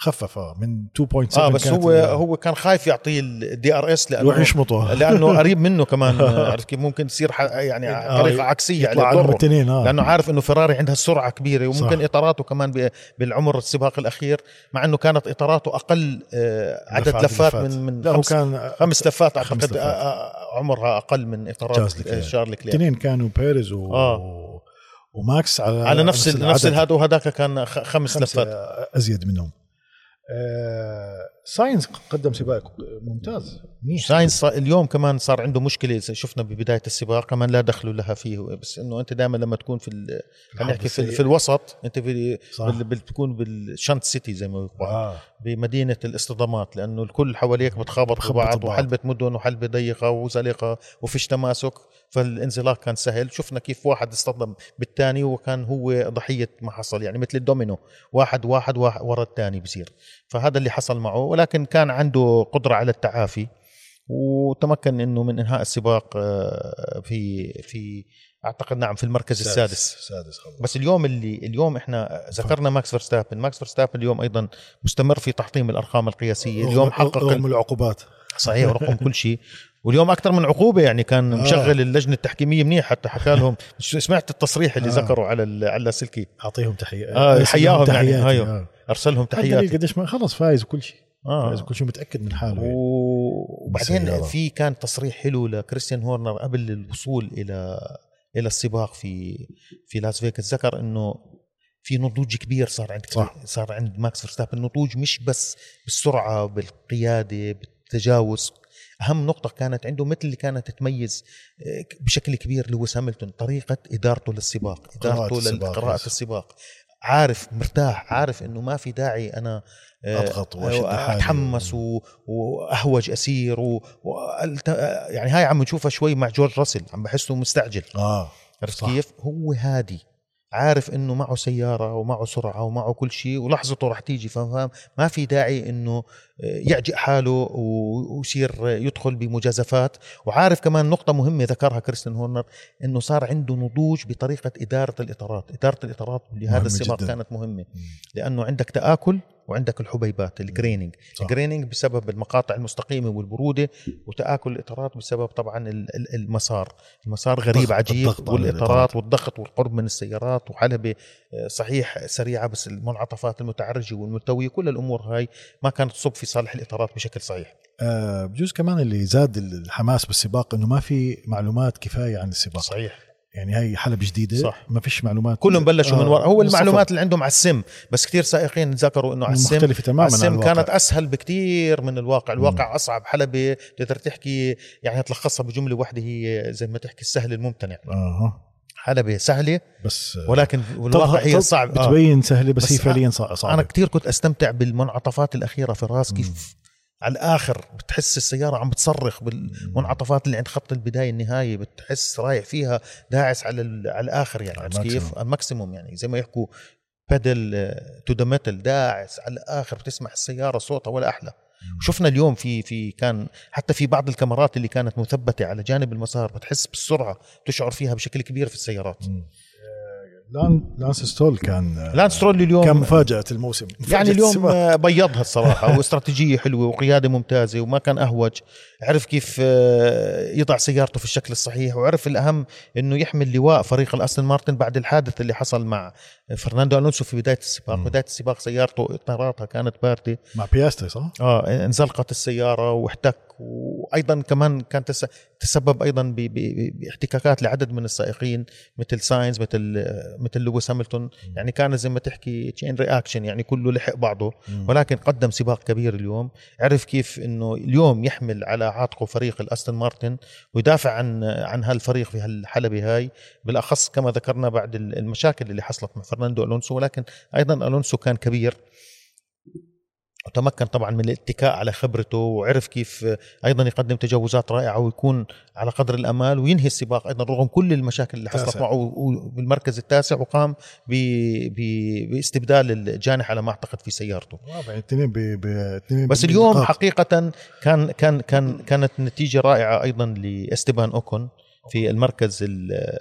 خفف آه من 2.7 آه بس هو هو كان خايف يعطيه ال DRS لأنه يروح يشمطه. لأنه (laughs) قريب منه كمان. عرفت كيف؟ ممكن تصير يعني آه طريقة عكسية يطلع على التنين آه. لأنه عارف إنه فيراري عندها السرعه كبيرة وممكن صح. إطاراته كمان بالعمر السباق الأخير مع إنه كانت إطاراته أقل آه عدد لفات, لفات من من خمس, كان خمس لفات أعتقد آه، آه، عمرها أقل من إطارات شارل لكلير. الاثنين كانوا بيريز و آه. وماكس على على نفس نفس هذا وهذاك كان خمس لفات. أزيد منهم. آه، ساينز قدم سباق ممتاز. ساينز اليوم كمان صار عنده مشكلة شفنا ببداية السباق كمان لا دخلوا لها فيه. بس إنه أنت دائما لما تكون في خلينا نحكي في, في الوسط أنت في بتكون بال shunt city زي ما بيقولوا. آه. بمدينة الاصطدامات لأنه الكل حواليك بتخابط ببعض. وحلبة مدن وحلبة ضيقة وزلقة وفيش تماسك. فالانزلاق كان سهل. شفنا كيف واحد اصطدم بالثاني وكان هو ضحية ما حصل يعني مثل الدومينو واحد واحد, واحد ورا الثاني بصير فهذا اللي حصل معه ولكن كان عنده قدرة على التعافي وتمكن إنه من إنهاء السباق آه، في في أعتقد نعم في المركز السادس. السادس خلص بس اليوم اللي اليوم إحنا ذكرنا ماكس فيرستابن. ماكس فيرستابن اليوم أيضا مستمر في تحطيم الأرقام القياسية. اليوم حقق رغم العقوبات. صحيح ورقم كل شيء. واليوم أكثر من عقوبة يعني كان آه. مشغل اللجنة التحكيمية منيح حتى حكى لهم سمعت التصريح اللي آه. ذكروا على على اللاسلكي أعطيهم تحيه آه، حياهم يعني،. آه. أرسلهم تحياتي تحيات قديش ما خلص فايز وكل شيء فايز آه. وكل شيء متأكد من حاله يعني. وبعدين بالسيارة. في كان تصريح حلو لكريستيان هورنر قبل الوصول إلى إلى السباق في في لاس فيغاس ذكر إنه في نضوج كبير صار عند صح. صار عند ماكس فيرستابن النضوج مش بس بالسرعة بالقيادة بالتجاوز أهم نقطة كانت عنده مثل اللي كانت تميز آه، بشكل كبير لويس هامilton طريقة إدارته للسباق إدارته السباق، لقراءه. السباق عارف مرتاح عارف إنه ما في داعي أنا آه، أضغط وأشد حالي. أتحمس و... وأهوج أسير و... و... يعني هاي عم نشوفها شوي مع جورج راسل عم بحسه مستعجل آه عرفت. كيف؟ هو هادي عارف إنه معه سيارة ومعه سرعة ومعه كل شيء ولحظته رح تيجي فاهم ما في داعي إنه يعجئ حاله ويصير يدخل بمجازفات. وعارف كمان نقطة مهمة ذكرها كريستن هورنر إنه صار عنده نضوج بطريقة إدارة الإطارات. إدارة الإطارات لهذا السباق. كانت مهمة. لأنه عندك تآكل وعندك الحبيبات ال graining. ال graining بسبب المقاطع المستقيمة والبرودة وتأكل الإطارات بسبب طبعا ال- ال- المسار. المسار غريب عجيب. والإطارات. والضغط والقرب من السيارات وحلبة آه، صحيح سريعة بس المنعطفات المتعرجة والملتوية كل الأمور هاي ما كانت تصب في صالح الإطارات بشكل صحيح. آه، بجوز كمان اللي زاد الحماس بالسباق إنه ما في معلومات كفاية عن السباق. صحيح. يعني هي حلبة جديدة صح. ما فيش معلومات. كلهم بلشوا من آه، هو من الصفر. المعلومات اللي عندهم على السم بس كثير سائقين ذكروا إنه على السم. مختلفة تماما عن السم. كانت أسهل بكثير من الواقع. الواقع أصعب حلبة تقدر تحكي يعني تلخصها بجملة واحدة هي زي ما تحكي السهل الممتنع. أها حلبة سهلة بس ولكن الواقع هي صعب آه. بتبين سهلة بس, بس هي أنا- فعليا صع- صعبة. أنا كثير كنت أستمتع بالمنعطفات الأخيرة في الراس كيف على الآخر بتحس السيارة عم بتصرخ بالمنعطفات اللي عند خط البداية النهاية بتحس رايح فيها داعس على على الآخر يعني. عرفت كيف؟ ال maximum. يعني. زي ما يحكوا pedal to the metal داعس على الآخر بتسمع السيارة صوتها ولا أحلى. شفنا اليوم في في كان حتى في بعض الكاميرات اللي كانت مثبتة على جانب المسار بتحس بالسرعة تشعر فيها بشكل كبير في السيارات. لأن لانس سترول كان لانس سترول اليوم كان مفاجأة الموسم (laughs) يعني مفاجأة اليوم السباق. آه، (laughs) بيضها الصراحة واستراتيجية حلوة وقيادة ممتازة وما كان أهوج عرف كيف آه، يضع سيارته في الشكل الصحيح وعرف الأهم إنه يحمل لواء فريق الأستون مارتن بعد الحادث اللي حصل مع فرناندو ألونسو في بداية السباق. بداية السباق سيارته اطاراتها كانت باردة مع بياستي صح؟ آه انزلقت السيارة واحتك وأيضا كمان كان تس- تسبب أيضا باحتكاكات لعدد من السائقين مثل ساينز مثل مثل لويس هاميلتون يعني كان زي ما تحكي chain reaction يعني كله لحق بعضه. ولكن قدم سباق كبير اليوم. عرف كيف إنه اليوم يحمل على عاتقه فريق الأستون مارتن ويدافع عن عن هالفريق في هالحلبة هاي. بالأخص كما ذكرنا بعد المشاكل اللي حصلت مع فرناندو ألونسو. ولكن أيضا ألونسو كان كبير. وتمكن طبعا من الاتكاء على خبرته وعرف كيف أيضا يقدم تجاوزات رائعة ويكون على قدر الأمال وينهي السباق أيضا رغم كل المشاكل اللي حصلت. معه بالمركز التاسع وقام ب... ب... باستبدال الجانح على ما أعتقد في سيارته رابع اثنين بس بالنقاط. اليوم حقيقة كان كان كان كانت نتيجة رائعة أيضا لاستبان أوكون في المركز ال-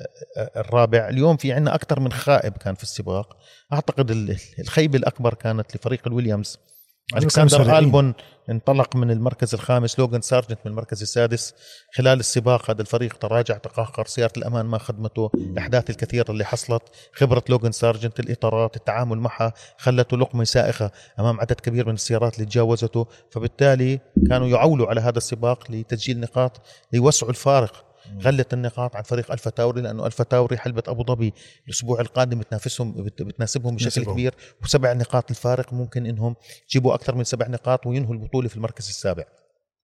الرابع اليوم في عندنا أكثر من خائب كان في السباق أعتقد ال- الخيبه الأكبر كانت لفريق الويليامز الكسندر. ألبون انطلق من المركز الخامس لوغان سارجنت من المركز السادس خلال السباق هذا الفريق تراجع تقهقر سيارة الأمان ما خدمته الاحداث الكثيره اللي حصلت خبرة لوغان سارجنت الإطارات التعامل معها خلته لقمة سائغة أمام عدد كبير من السيارات اللي تجاوزته فبالتالي كانوا يعولوا على هذا السباق لتسجيل نقاط ليوسعوا الفارق قلة النقاط عن فريق ألفا تاوري لأنه ألفا تاوري حلبة أبو ظبي الأسبوع القادم بتنافسهم بت- بتناسبهم بشكل بتناسبهم. كبير وسبع نقاط الفارق ممكن إنهم يجيبوا أكثر من سبع نقاط وينهوا البطولة في المركز السابع.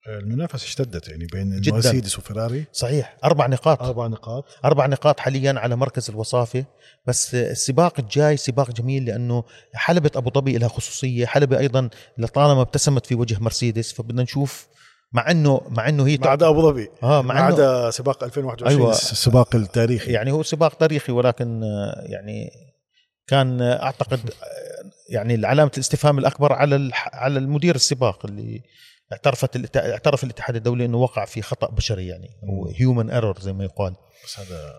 المنافسة اشتدت يعني بين جداً. المرسيدس وفيراري صحيح. أربع نقاط. أربع نقاط. أربع نقاط حاليا على مركز الوصافة. بس السباق الجاي سباق جميل لأنه حلبة أبو ظبي لها خصوصية حلبة أيضا لطالما ابتسمت في وجه مرسيدس فبدنا نشوف مع انه مع إنه هي ما عدا أبو ظبي آه مع انه عدا سباق 2021 أيوة. السباق التاريخي. يعني هو سباق تاريخي ولكن آه، يعني كان آه، أعتقد آه، يعني علامة الاستفهام الأكبر على على المدير السباق اللي اعترفت اعترف الاتحاد الدولي إنه وقع في خطأ بشري يعني أو هيومن ايرور زي ما يقال. بس هذا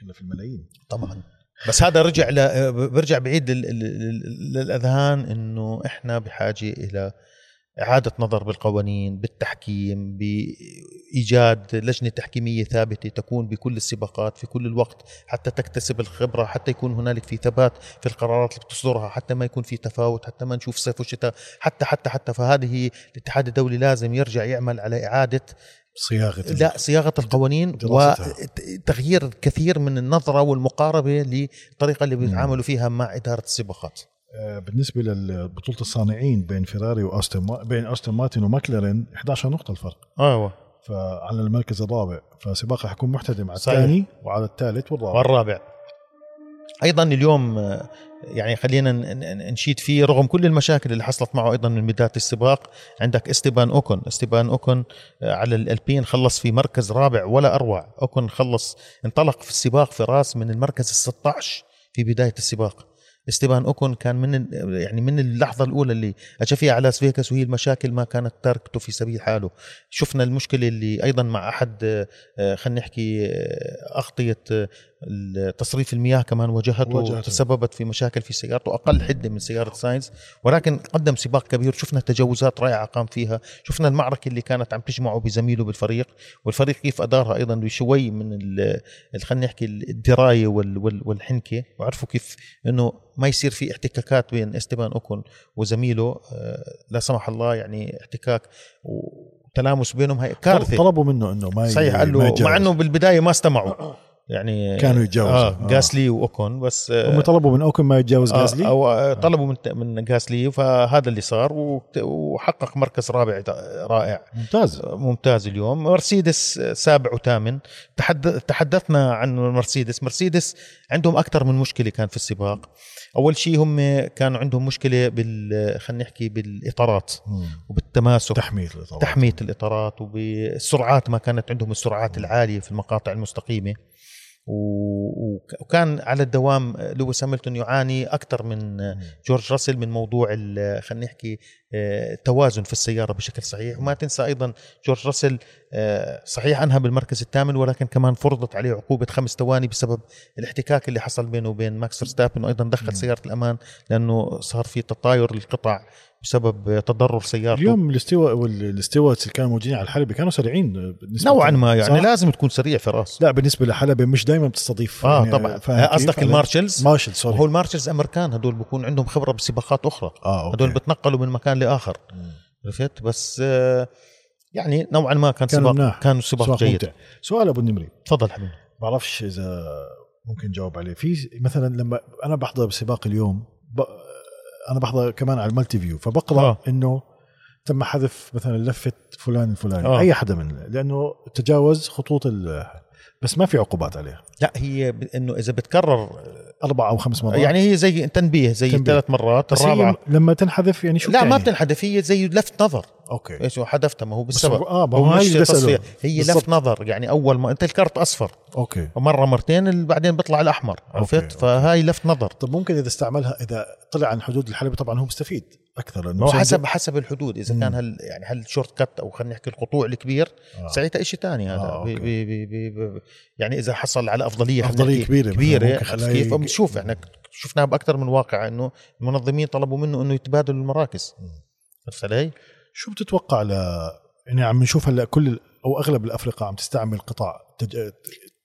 كنا في الملايين. طبعا. بس هذا رجع ل... برجع بعيد لل... لل... للأذهان إنه إحنا بحاجة إلى إعادة نظر بالقوانين بالتحكيم بإيجاد لجنة تحكيمية ثابتة تكون بكل السباقات في كل الوقت حتى تكتسب الخبرة حتى يكون هنالك في ثبات في القرارات اللي بتصدرها حتى ما يكون في تفاوت حتى ما نشوف صيف وشتاء حتى حتى حتى. فهذه الاتحاد الدولي لازم يرجع يعمل على إعادة صياغة لا صياغة القوانين. وتغيير كثير من النظرة والمقاربة للطريقة اللي بيتعاملوا فيها مع إدارة السباقات. آه، بالنسبة لبطولة الصانعين بين فيراري وأستون ما- بين أستون مارتن وماكلارين 11 نقطة الفرق. أيوه. فعلى المركز الرابع فسباق حيكون محتدم على. الثاني وعلى الثالث والرابع. والرابع. أيضا اليوم آه، يعني خلينا نشيد فيه رغم كل المشاكل اللي حصلت معه أيضا من بداية السباق عندك إستيبان أوكون. إستيبان أوكون آه، على الألبين خلص في مركز رابع ولا أروع. أوكون خلص انطلق في السباق في راس من المركز ال 16 في بداية السباق. استيبان أوكون كان من يعني من اللحظة الأولى اللي اجى فيها على لاس فيغاس وهي المشاكل ما كانت تركته في سبيل حاله. شفنا المشكلة اللي أيضا مع أحد آه، خلينا نحكي آه، أغطية آه، تصريف المياه كمان واجهته واجهته. تسببت في مشاكل في سيارته أقل حدة من سيارة ساينز. ولكن قدم سباق كبير شفنا تجاوزات رائعة قام فيها. شفنا المعركة اللي كانت عم تجمعه بزميله بالفريق. والفريق كيف أدارها أيضا؟ بشوي من خلينا نحكي الدراية وال- وال- والحنكة. وعرفوا كيف إنه ما يصير في احتكاكات بين استيبان أوكون وزميله. آه، لا سمح الله يعني احتكاك وتلامس بينهم. هي كارثة. طلبوا منه إنه ما صحيح قال له. مع إنه بالبداية ما استمعوا. يعني كانوا يتجاوزوا. آه. جاسلي وأوكون بس آه هم طلبوا من اوكن ما يتجاوز آه غازلي أو آه طلبوا من من جاسلي فهذا اللي صار وحقق مركز رابع رائع. ممتاز. ممتاز اليوم. مرسيدس سابع وثامن. تحد... تحدثنا عن مرسيدس. مرسيدس عندهم أكثر من مشكلة كان في السباق. أول شيء هم كان عندهم مشكلة بال خلينا نحكي بالإطارات مم. وبالتماسك. تحميل طبعا تحمية الإطارات وبالسرعات ما كانت عندهم السرعات العالية في المقاطع وك- وكان على الدوام لويس هامilton يعاني أكثر من جورج راسل من موضوع خلينا نحكي آه، التوازن في السيارة بشكل صحيح. وما تنسى أيضا جورج راسل آه، صحيح أنهى بالمركز الثامن ولكن كمان فرضت عليه عقوبة خمس ثواني بسبب الاحتكاك اللي حصل بينه وبين ماكس فيرستابن وأيضا دخل سيارة الأمان لأنه صار في تطاير للقطع بسبب تضرر سيارته. اليوم الاستوى والاستوات اللي كانوا موجودين على الحلبة كانوا سريعين نوعا ما يعني صح؟ لازم تكون سريع فراس لا بالنسبة لحلبة مش دائما بتستضيف. آه يعني طبعا؟ قصدك ال marshals؟ marshal sorry. هو ال marshals أمريكان هدول بكون عندهم خبرة بسباقات أخرى. أوكي. هدول بتنقلوا من مكان لآخر. عرفت بس آه، يعني نوعا ما كان كانوا سباق مناح. كان سباق سؤال جيد ممتع سؤال أبو النمري تفضل حبيبي بعرفش إذا ممكن نجاوب عليه في مثلا لما أنا بحضر بسباق اليوم ب... أنا بحضر كمان على ال multi view فبقرأ آه. إنه تم حذف مثلا لفة فلان الفلاني. آه. أي حدا من لأنه تجاوز خطوط ال... بس ما في عقوبات عليه لا هي إنه إذا بتكرر أربع أو خمس مرات يعني هي زي تنبيه زي. ثلاث مرات الرابعة لما تنحذف يعني شو لا ما بتعني؟ بتنحدف هي زي لفت نظر أوكي. إيش هو حذفتها ما هو بالسبب. آه ما هو مش. تصفية. هي. لفت نظر يعني أول ما أنت الكارت أصفر. أوكي. مره مرتين بعدين بيطلع الأحمر عرفت؟ أوكي. فهاي لفت نظر. طب ممكن إذا استعملها إذا طلع عن حدود الحلبة طبعا هو مستفيد أكثر لأنه هو حسب حسب الحدود. إذا مم. كان هل يعني هل shortcut أو خلينا نحكي القطوع الكبير آه. ساعتها شيء ثاني هذا. آه، بي. بي بي بي بي يعني إذا حصل على أفضلية مثلاً، كبيرة خلاص كيف؟ بنشوف إحنا شفناها بأكثر من واقع إنه المنظمين طلبوا منه إنه يتبادلوا المراكز. عرفت علي؟ شو بتتوقع ل يعني عم نشوف هلا كل أو أغلب الافرقه عم تستعمل قطع تج...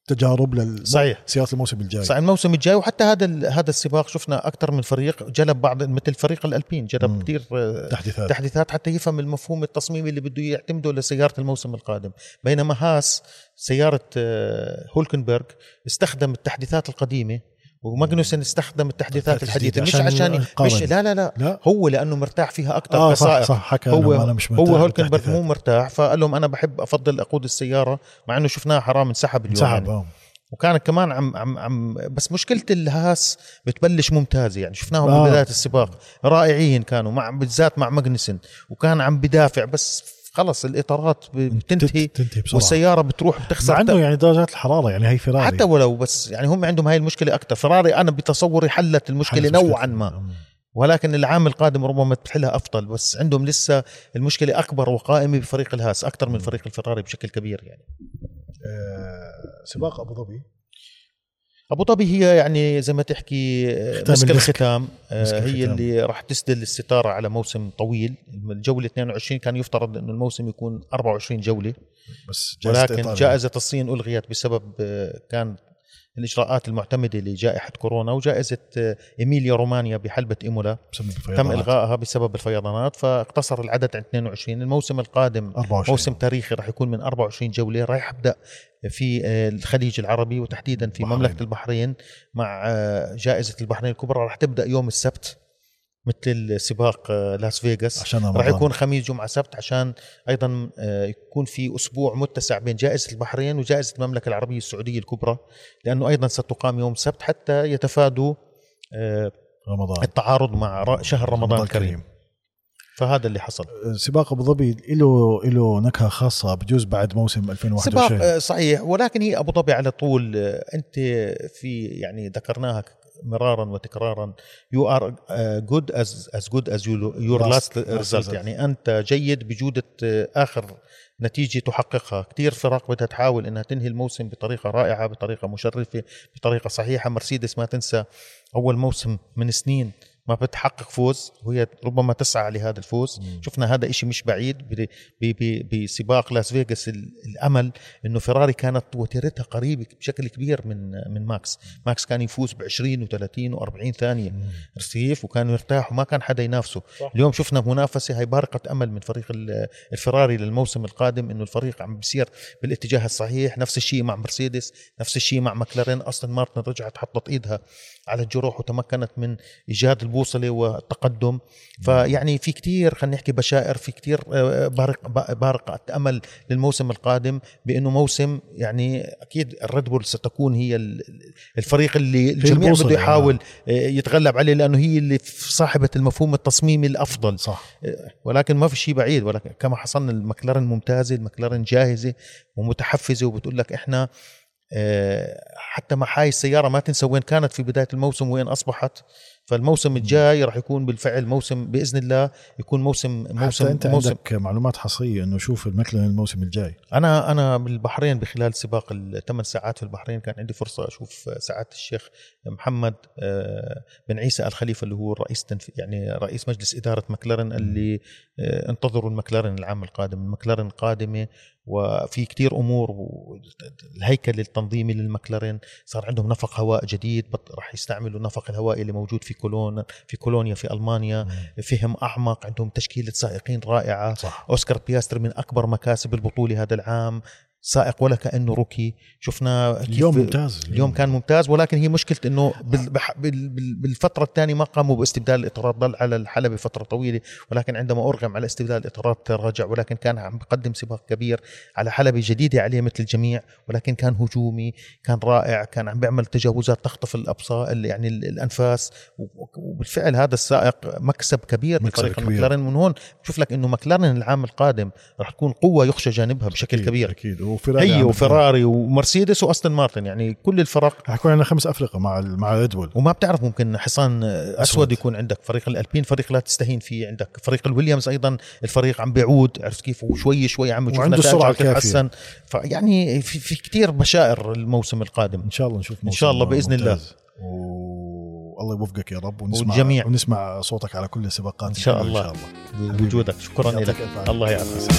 تجارب لل صحيح. الموسم الجاي. صحيح الموسم الجاي. وحتى هذا ال- هذا السباق شفنا أكثر من فريق جلب بعض مثل فريق الألبين جلب. كثير آه، تحديثات. تحديثات حتى يفهم المفهوم التصميمي اللي بده يعتمده لسيارة الموسم القادم. بينما هاس سيارة آه، هولكنبرغ استخدم التحديثات القديمة وماجنوسن استخدم التحديثات التحديث الحديثة مش عشان. مش لا لا لا لا هو لأنه مرتاح فيها أكثر آه صح صح حكى هو هو أنا مش هو مرتاح هولكنبرغ بالتحديثات. مو مرتاح فقال لهم أنا بحب أفضل أقود السيارة مع إنه شفناها حرام انسحب اليوم انسحب يعني. آه وكان كمان عم عم عم بس مشكلة الهاس بتبلش ممتازه يعني شفناهم آه. ببدايه السباق رائعين كانوا مع بالذات مع ماجنسن وكان عم بدافع بس خلص الإطارات بتنتهي تنتهي بسرعة. والسيارة بتروح مع بتخسر إنه يعني درجات الحرارة يعني هي فيراري حتى ولو بس يعني هم عندهم هاي المشكلة أكثر فراري أنا بتصوري حلت المشكلة. نوعا ما. ولكن العام القادم ربما تحلها أفضل. بس عندهم لسه المشكلة أكبر وقائمة بفريق الهاس أكثر من فريق الفراري بشكل كبير يعني. آه، سباق أبو ظبي. أبو ظبي هي يعني زي ما تحكي آه، مسك المسك. الختام آه، هي الختام. اللي راح تسدل الستارة على موسم طويل الجولة 22 كان يفترض إنه الموسم يكون 24 جولة بس ولكن. جائزة الصين ألغيت بسبب آه، كان الإجراءات المعتمدة لجائحة كورونا وجائزة آه، إيميليا رومانيا بحلبة إيمولا. بسبب تم. إلغائها بسبب الفيضانات فاقتصر العدد عند 22 الموسم القادم 24 موسم تاريخي راح يكون من 24 جولة. راح يبدا في آه، الخليج العربي وتحديدا في بحرين. مملكة البحرين مع آه، جائزة البحرين الكبرى. راح تبدأ يوم السبت. مثل سباق آه، لاس فيغاس. عشان راح رمضان يكون خميس جمعة سبت عشان أيضا آه، يكون في أسبوع متسع بين جائزة البحرين وجائزة المملكة العربية السعودية الكبرى لأنه أيضا ستقام يوم السبت حتى يتفادوا آه، رمضان. التعارض مع شهر رمضان الكريم. فهذا اللي حصل. سباق أبو ظبي له له نكهة خاصة بجوز بعد موسم 2021 سباق صحيح. ولكن هي أبو ظبي على طول أنت في يعني ذكرناها مرارا وتكرارا. you are good as as good as your last result. يعني أنت جيد بجودة آه، آخر نتيجة تحققها. كثير فرق بدها تحاول إنها تنهي الموسم بطريقة رائعة بطريقة مشرفة بطريقة صحيحة. مرسيدس ما تنسى أول موسم من سنين. ما بتحقق فوز وهي ربما تسعى لهذا الفوز مم. شفنا هذا إشي مش بعيد بسباق لاس فيغاس ال- الأمل إنه فيراري كانت وتيرتها قريبة بشكل كبير من من ماكس ماكس كان يفوز ب 20 و30 و40 ثانية مم. كيف وكان مرتاح وما كان حدا ينافسه صح. اليوم شفنا منافسة هي بارقة أمل من فريق ال- الفراري للموسم القادم إنه الفريق عم بيسير بالاتجاه الصحيح نفس الشيء مع مرسيدس نفس الشيء مع ماكلارين أستون مارتن رجعت حطت إيدها على الجروح وتمكنت من إيجاد البوصلة والتقدم. فيعني في كتير خلينا نحكي بشائر في كتير آه، بارق بارقه امل للموسم القادم بأنه موسم يعني أكيد الريد بول ستكون هي ال- الفريق اللي الجميع بده يحاول آه، يتغلب عليه لأنه هي اللي صاحبة المفهوم التصميمي الأفضل. صح. ولكن ما في شيء بعيد ولكن كما حصلنا المكلارن ممتازة المكلارن جاهزة ومتحفزة وبتقول لك إحنا آه، حتى مع هاي السياره ما تنسى وين كانت في بداية الموسم وين أصبحت. فالموسم الجاي راح يكون بالفعل موسم بإذن الله يكون موسم حتى موسم أنت موسم. عندك معلومات حصرية إنه شوف المكلن الموسم الجاي. أنا أنا بالبحرين بخلال سباق الثمان ساعات في البحرين كان عندي فرصة أشوف سعاده الشيخ محمد آه، بن عيسى الخليفة اللي هو الرئيس. يعني رئيس مجلس إدارة مكلارن اللي آه، انتظروا المكلارن العام القادم. المكلارن قادمة وفي كتير أمور الهيكل التنظيمي للمكلارن صار عندهم نفق هواء جديد راح يستعملوا النفق الهوائي اللي موجود في كولون في كولونيا في ألمانيا فهم أعمق عندهم تشكيلة سائقين رائعة. صح. أوسكار بياستري من أكبر مكاسب البطولة هذا العام. سائق ولا كانه rookie شفنا اليوم ممتاز. اليوم كان ممتاز ولكن هي مشكلة إنه بال- بح- بال- بال- بالفترة الثانية ما قاموا باستبدال الاطارات ضل على الحلبة فترة طويلة ولكن عندما أرغم على استبدال الاطارات رجع ولكن كان عم بقدم سباق كبير على حلبة جديدة عليه مثل الجميع ولكن كان هجومي كان رائع كان عم بيعمل تجاوزات تخطف الأبصار ال- يعني ال- الأنفاس. وبالفعل هذا السائق مكسب كبير كبير. المكلارن من هون. بشوف لك إنه مكلارن العام القادم راح تكون قوة يخشى جانبها بشكل أكيد- كبير. أكيد. وفيراري هي عم- وفراري ومرسيدس وأستون مارتن. يعني كل الفرق. حيكون عندنا خمس افرقه مع مع ريد بول وما بتعرف ممكن حصان أسود, أسود. يكون عندك فريق الألبين فريق لا تستهين فيه. عندك فريق الويليامز أيضا الفريق عم بيعود. عرفت كيف؟ وشوي شوي عم بتشوف وعنده الكافية. تتحسن. فيعني في, في كتير بشائر الموسم القادم. إن شاء الله نشوف إن شاء الله بإذن الله. والله يوفقك يا رب ونسمع والجميع. ونسمع صوتك على كل السباقات إن شاء الله. إن شاء الله بوجودك شكرا لك. الله يعافيك